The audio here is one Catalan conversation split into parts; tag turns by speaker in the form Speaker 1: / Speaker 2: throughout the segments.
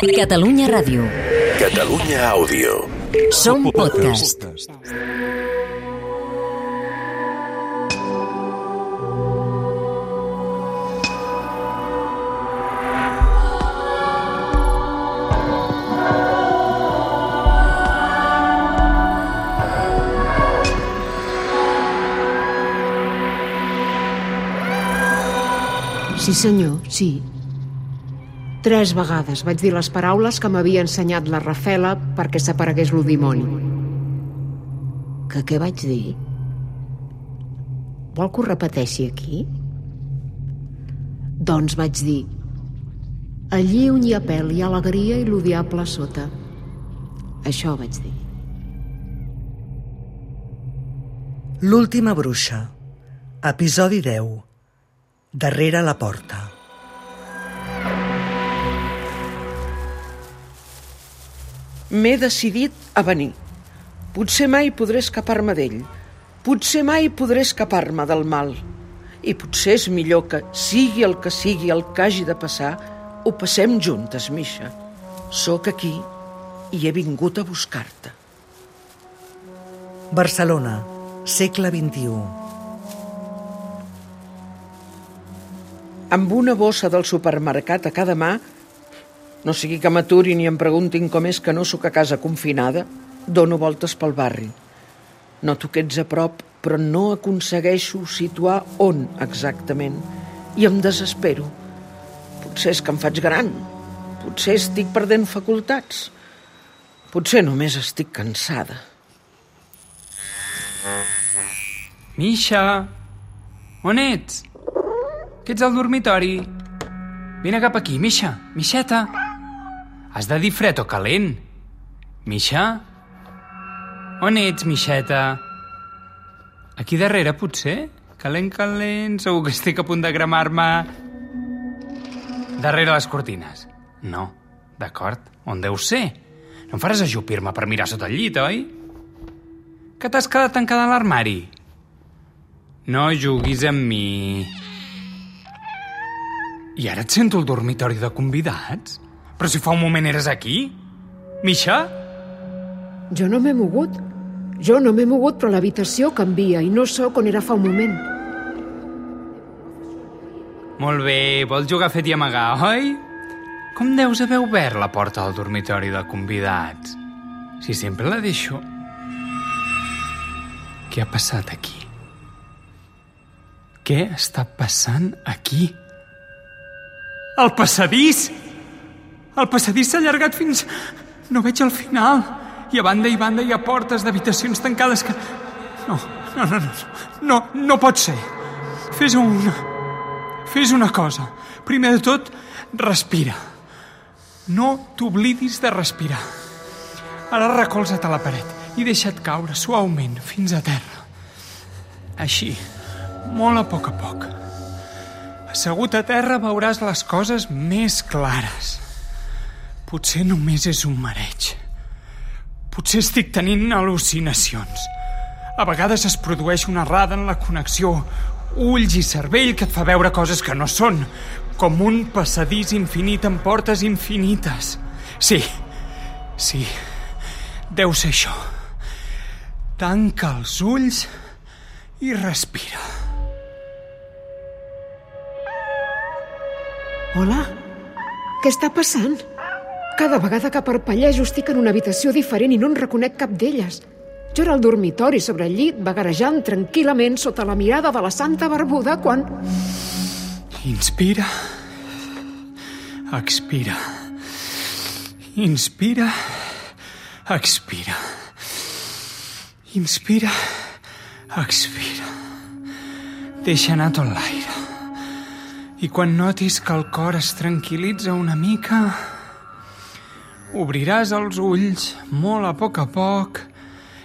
Speaker 1: Catalunya Ràdio.
Speaker 2: Catalunya Àudio.
Speaker 1: Som podcast.
Speaker 3: Sí, senyor, sí. Tres vegades vaig dir les paraules que m'havia ensenyat la Rafela perquè s'aparegués lo dimoni. Que què vaig dir? Vol que ho repeteixi aquí? Doncs vaig dir allí on hi ha pèl hi ha alegria i lo diable a sota. Això vaig dir.
Speaker 4: L'última bruixa. Episodi 10. Darrere la porta.
Speaker 5: M'he decidit a venir. Potser mai podré escapar-me d'ell. Potser mai podré escapar-me del mal. I potser és millor que, sigui el que sigui el que hagi de passar, ho passem juntes, Misha. Sóc aquí i he vingut a buscar-te.
Speaker 4: Barcelona, segle XXI.
Speaker 5: Amb una bossa del supermercat a cada mà, no sigui que m'aturin i em preguntin com és que no sóc a casa confinada, dono voltes pel barri. Noto que ets a prop, però no aconsegueixo situar on exactament. I em desespero. Potser és que em faig gran. Potser estic perdent facultats. Potser només estic cansada.
Speaker 6: Misha! On ets? Que ets al dormitori? Vine cap aquí, Misha. Mixeta. Has de dir fred o calent. Misha? On ets, Mixeta? Aquí darrere, potser? Calent, calent, segur que estic a punt de cremar-me. Darrere les cortines. No, d'acord. On deu ser? No em faràs ajupir-me per mirar sota el llit, oi? Que t'has quedat tancada a l'armari? No juguis amb mi. I ara et sento al dormitori de convidats? Però si fa un moment eres aquí? Misha?
Speaker 3: Jo no m'he mogut. Jo no m'he mogut, però l'habitació canvia i no sóc on era fa un moment.
Speaker 6: Molt bé, vols jugar a fet i amagar, oi? Com deus haver obert la porta del dormitori de convidats? Si sempre la deixo... Què ha passat aquí? Què està passant aquí? El passadís! El passadís s'ha allargat fins... No veig el final. I a banda i banda hi ha portes d'habitacions tancades que... No, no, no, no, no, no pot ser. Fes una... Fes una cosa. Primer de tot, respira. No t'oblidis de respirar. Ara recolza't a la paret i deixa't caure suaument fins a terra. Així, molt a poc a poc. Assegut a terra veuràs les coses més clares. Potser només és un mareig. Potser estic tenint al·lucinacions. A vegades es produeix una errada en la connexió ulls i cervell que et fa veure coses que no són, com un passadís infinit amb portes infinites. Sí, sí, deu ser això. Tanca els ulls i respira.
Speaker 3: Hola? Què està passant? Cada vegada que parpellejo estic en una habitació diferent i no en reconec cap d'elles. Jo era al dormitori sobre el llit, vagarejant tranquil·lament sota la mirada de la santa barbuda quan...
Speaker 6: Inspira. Expira. Inspira. Expira. Inspira. Expira. Deixa anar tot l'aire. I quan notis que el cor es tranquil·litza una mica, obriràs els ulls molt a poc a poc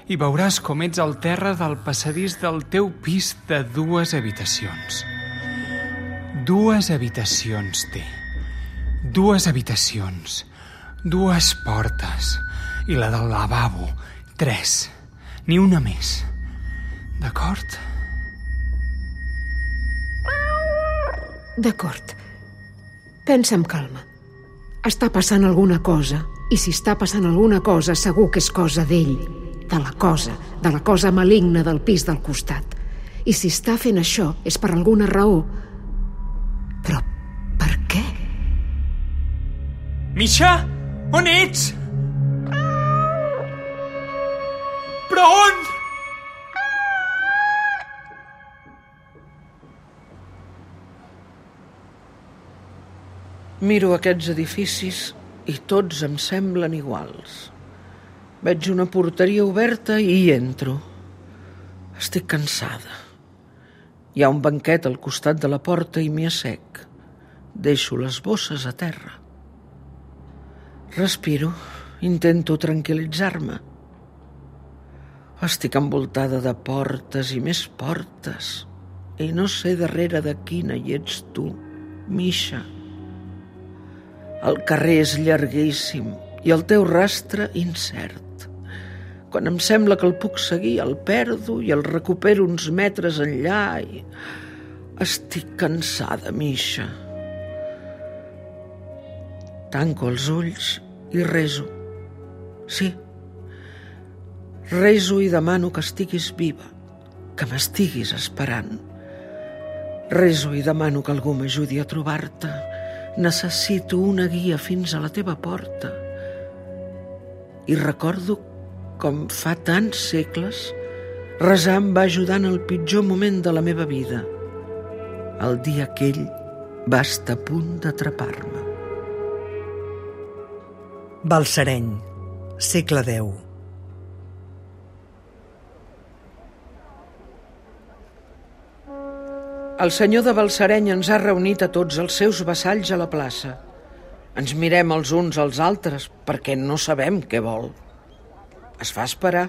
Speaker 6: i veuràs com ets al terra del passadís del teu pis de dues habitacions. Dues habitacions té. Dues habitacions. Dues portes. I la del lavabo. Tres. Ni una més. D'acord?
Speaker 3: D'acord. Pensa amb calma. Està passant alguna cosa, i si està passant alguna cosa, segur que és cosa d'ell, de la cosa, de la cosa maligna del pis del costat. I si està fent això, és per alguna raó. Però per què?
Speaker 6: Misha, on ets? Però on?
Speaker 5: Miro aquests edificis i tots em semblen iguals. Veig una porteria oberta i hi entro. Estic cansada. Hi ha un banquet al costat de la porta i m'hi assec. Deixo les bosses a terra. Respiro, intento tranquil·litzar-me. Estic envoltada de portes i més portes i no sé darrere de quina hi ets tu, Misha. El carrer és llarguíssim i el teu rastre incert. Quan em sembla que el puc seguir, el perdo i el recupero uns metres enllà i... Estic cansada, Misha. Tanco els ulls i reso. Sí, reso i demano que estiguis viva, que m'estiguis esperant. Reso i demano que algú m'ajudi a trobar-te. Necessito una guia fins a la teva porta. I recordo com fa tants segles resar em va ajudar en el pitjor moment de la meva vida, el dia que ell va estar a punt d'atrapar-me.
Speaker 4: Balsareny, segle X.
Speaker 5: El senyor de Balsareny ens ha reunit a tots els seus vassalls a la plaça. Ens mirem els uns als altres perquè no sabem què vol. Es fa esperar.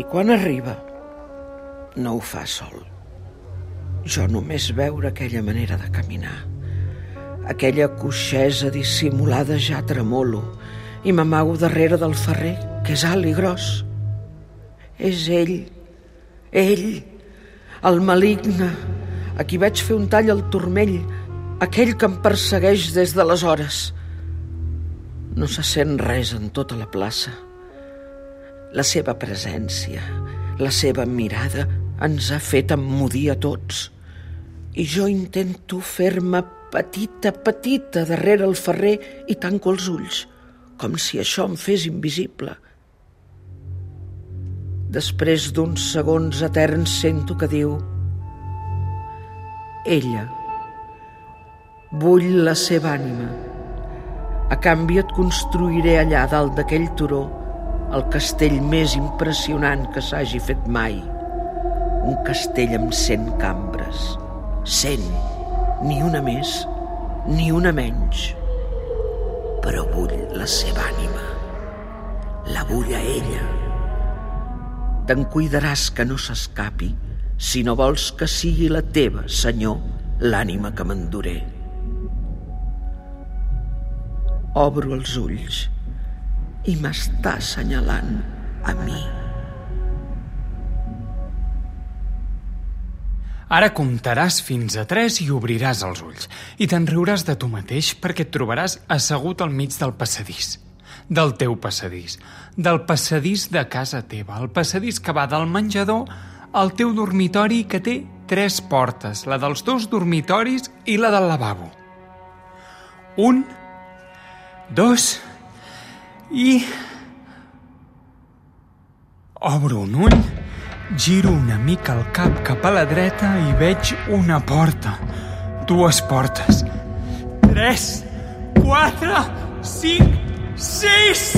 Speaker 5: I quan arriba, no ho fa sol. Jo només veure aquella manera de caminar, aquella coixesa dissimulada ja tremolo i m'amago darrere del ferrer, que és alt i gros. És ell, ell, el maligne, a qui vaig fer un tall al turmell, aquell que em persegueix des d'aleshores. No se sent res en tota la plaça. La seva presència, la seva mirada ens ha fet emmudir a tots. I jo intento fer-me petita, petita darrere el ferrer i tanco els ulls, com si això em fes invisible. Després d'uns segons eterns sento que diu Ella. Vull la seva ànima. A canvi et construiré allà dalt d'aquell turó el castell més impressionant que s'hagi fet mai. Un castell amb cent cambres. Cent. Ni una més, ni una menys. Però vull la seva ànima. La vull a ella. Te'n cuidaràs que no s'escapi si no vols que sigui la teva, Senyor, l'ànima que m'enduré. Obro els ulls i m'està assenyalant a mi.
Speaker 6: Ara comptaràs fins a tres i obriràs els ulls. I te'n riuràs de tu mateix perquè et trobaràs assegut al mig del passadís. Del teu passadís. Del passadís de casa teva. El passadís que va del menjador al teu dormitori que té tres portes. La dels dos dormitoris i la del lavabo. Un, dos i... Obro un ull, giro una mica el cap cap a la dreta i veig una porta. Dues portes. Tres, quatre, cinc, sis...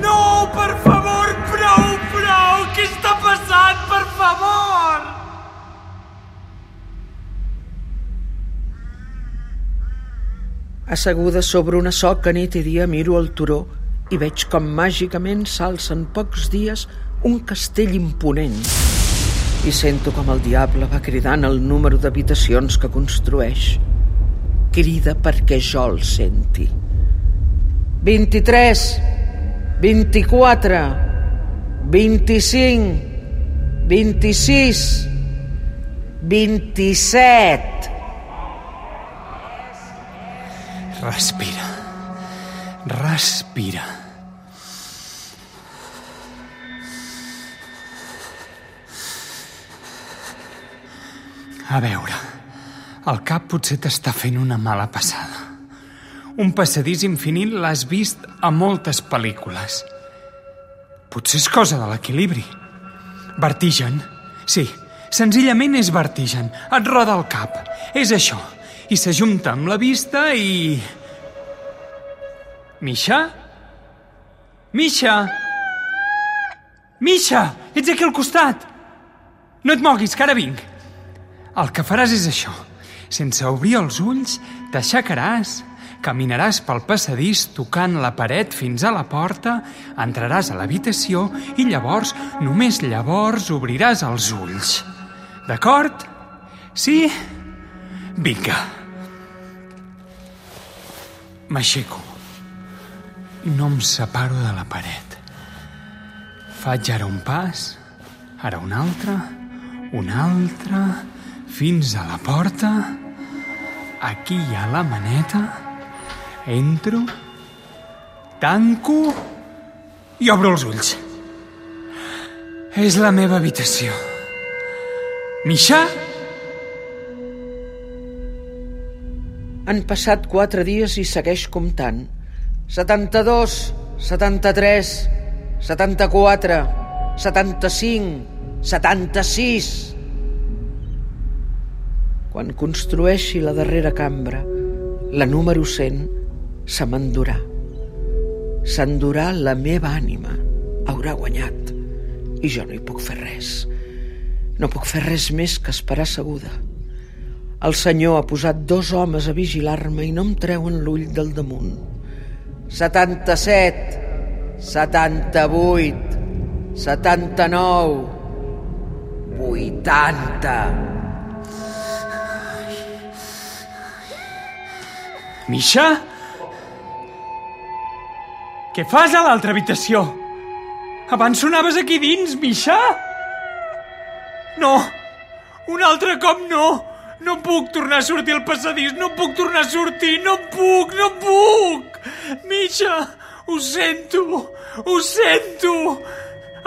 Speaker 6: No, per favor, prou, prou! Què està passant, per favor?
Speaker 5: Asseguda sobre una soca nit i dia miro el turó i veig com màgicament s'alça en pocs dies un castell imponent. I sento com el diable va cridant el número d'habitacions que construeix. Crida perquè jo el senti. 23, 24, 25, 26, 27...
Speaker 6: Respira. Respira. A veure, el cap potser t'està fent una mala passada. Un passadís infinit l'has vist a moltes pel·lícules. Potser és cosa de l'equilibri. Vertigen. Sí, senzillament és vertigen. Et roda el cap. És això. I s'ajunta amb la vista i... Misha? Misha! Misha! Ets aquí al costat! No et moguis, que ara vinc. El que faràs és això. Sense obrir els ulls, t'aixecaràs, caminaràs pel passadís tocant la paret fins a la porta, entraràs a l'habitació i llavors, només llavors, obriràs els ulls. D'acord? Sí? Vinga. M'aixeco. No em separo de la paret. Faig ara un pas, ara un altre, un altre, fins a la porta. Aquí hi ha la maneta. Entro, tanco i obro els ulls. És la meva habitació. Misha?
Speaker 5: Han passat quatre dies i segueix comptant. 72, 73, 74, 75, 76... Quan construeixi la darrera cambra, la número 100, se m'endurà. S'endurà la meva ànima. Haurà guanyat. I jo no hi puc fer res. No puc fer res més que esperar seguda. El senyor ha posat dos homes a vigilar-me i no em treuen l'ull del damunt. 77, 78, 79, 80...
Speaker 6: Misha? Què fas a l'altra habitació? Abans sonaves aquí dins, Misha? No! Un altre cop no! No puc tornar a sortir al passadís, no puc tornar a sortir, no puc, no puc! Misha, ho sento, ho sento!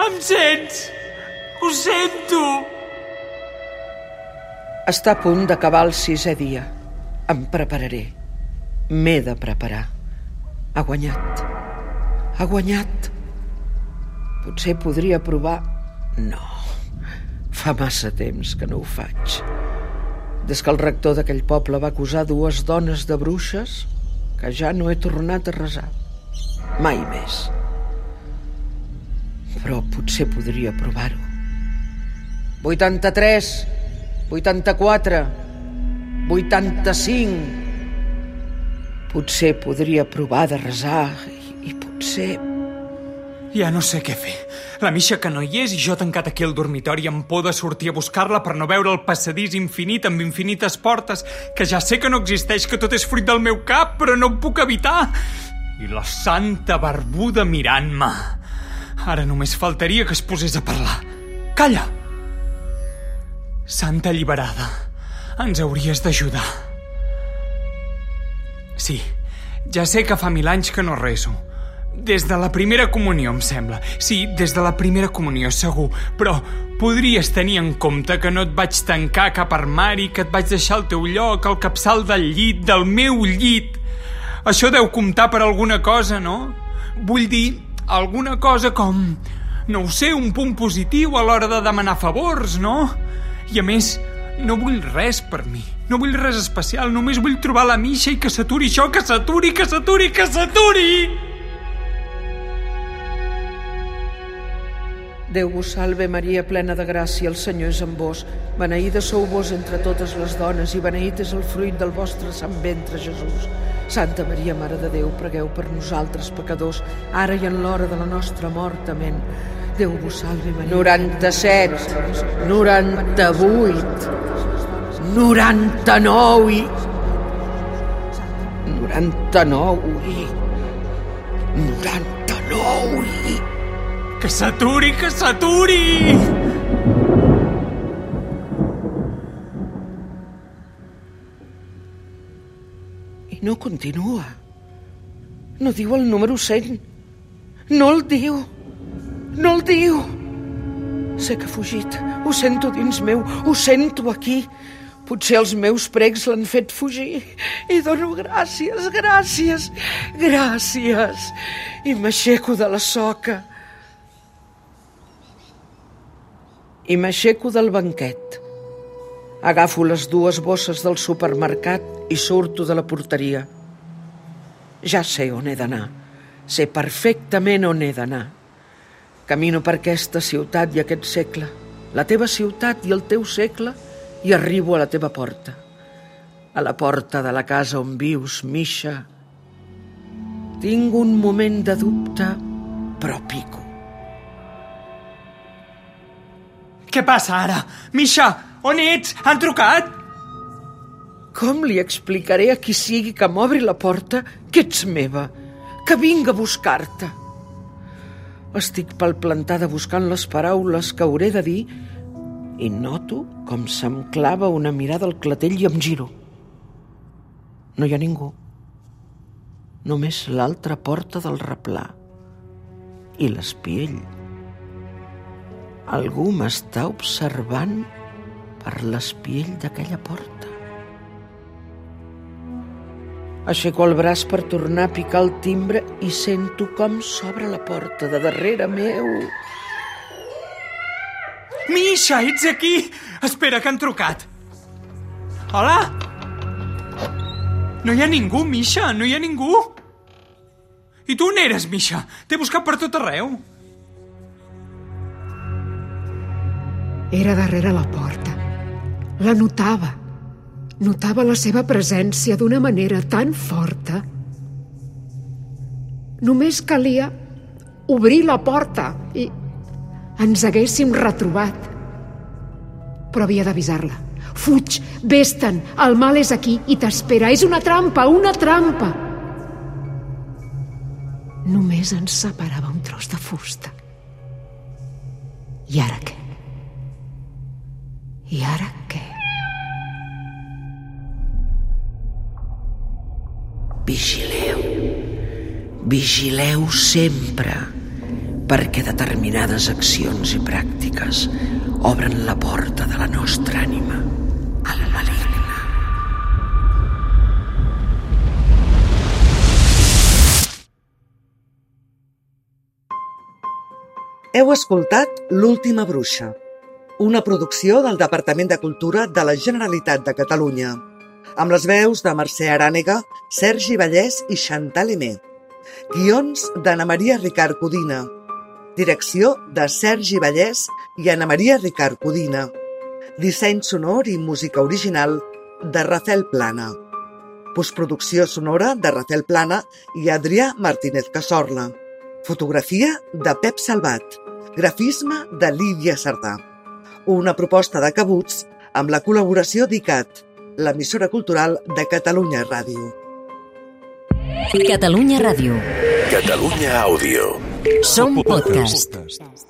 Speaker 6: Em sents? Ho sento!
Speaker 5: Està a punt d'acabar el sisè dia. Em prepararé. M'he de preparar. Ha guanyat. Ha guanyat. Potser podria provar... No. Fa massa temps que no ho faig. Des que el rector d'aquell poble va acusar dues dones de bruixes, que ja no he tornat a resar. Mai més. Però potser podria provar-ho. 83, 84, 85... Potser podria provar de resar i, potser...
Speaker 6: Ja no sé què fer. La Misha que no hi és i jo tancat aquí al dormitori amb por de sortir a buscar-la per no veure el passadís infinit amb infinites portes, que ja sé que no existeix, que tot és fruit del meu cap, però no ho puc evitar. I la santa barbuda mirant-me. Ara només faltaria que es posés a parlar. Calla! Santa alliberada, ens hauries d'ajudar. Sí, ja sé que fa mil anys que no reso. Des de la primera comunió, em sembla. Sí, des de la primera comunió, segur. Però podries tenir en compte que no et vaig tancar cap armari, que et vaig deixar al teu lloc, al capçal del llit, del meu llit. Això deu comptar per alguna cosa, no? Vull dir, alguna cosa com... No ho sé, un punt positiu a l'hora de demanar favors, no? I a més, no vull res per mi. No vull res especial, només vull trobar la Misha i que s'aturi això, que s'aturi, que s'aturi, que s'aturi!
Speaker 5: Déu vos salve, Maria, plena de gràcia, el Senyor és amb vos. Beneïda sou vos entre totes les dones i beneït és el fruit del vostre sant ventre, Jesús. Santa Maria, Mare de Déu, pregueu per nosaltres pecadors, ara i en l'hora de la nostra mort. Amén. Déu vos salve, Maria. 97, 98, 99 i... 99 i... 99 i...
Speaker 6: Que s'aturi, que s'aturi!
Speaker 5: I no continua. No diu el número 100. No el diu. No el diu. Sé que ha fugit. Ho sento dins meu. Ho sento aquí. Potser els meus pregs l'han fet fugir. I dono gràcies, gràcies, gràcies. I m'aixeco de la soca. I m'aixeco del banquet. Agafo les dues bosses del supermercat i surto de la porteria. Ja sé on he d'anar. Sé perfectament on he d'anar. Camino per aquesta ciutat i aquest segle, la teva ciutat i el teu segle, i arribo a la teva porta. A la porta de la casa on vius, Misha. Tinc un moment de dubte, però pico.
Speaker 6: Què passa ara? Misha, on ets? Han trucat?
Speaker 5: Com li explicaré a qui sigui que m'obri la porta que ets meva, que vinc a buscar-te? Estic palplantada buscant les paraules que hauré de dir i noto com se'm clava una mirada al clatell i em giro. No hi ha ningú. Només l'altra porta del replà i l'espiell. Algú m'està observant per l'espiell d'aquella porta. Aixeco el braç per tornar a picar el timbre i sento com s'obre la porta de darrere meu.
Speaker 6: Misha, ets aquí! Espera, que han trucat. Hola? No hi ha ningú, Misha, no hi ha ningú. I tu on eres, Misha? T'he buscat per tot arreu.
Speaker 3: Era darrere la porta. La notava. Notava la seva presència d'una manera tan forta. Només calia obrir la porta i ens haguéssim retrobat. Però havia d'avisar-la. Fuig, vés-te'n, el mal és aquí i t'espera. És una trampa, una trampa. Només ens separava un tros de fusta. I ara què? I ara què?
Speaker 5: Vigileu. Vigileu sempre, perquè determinades accions i pràctiques obren la porta de la nostra ànima al maligne.
Speaker 4: Heu escoltat L'última bruixa, una producció del Departament de Cultura de la Generalitat de Catalunya, amb les veus de Mercè Arànega, Sergi Vallès i Chantal Emé. Guions d'Anna Maria Ricard Codina. Direcció de Sergi Vallès i Anna Maria Ricard Codina. Disseny sonor i música original de Rafael Plana. Postproducció sonora de Rafael Plana i Adrià Martínez Casorla. Fotografia de Pep Salvat. Grafisme de Lídia Sardà. Una proposta de Cabuts amb la col·laboració d'ICAT, l'emissora cultural de Catalunya Ràdio.
Speaker 1: Catalunya Ràdio.
Speaker 2: Catalunya Àudio.
Speaker 1: Som podcast.
Speaker 6: podcast.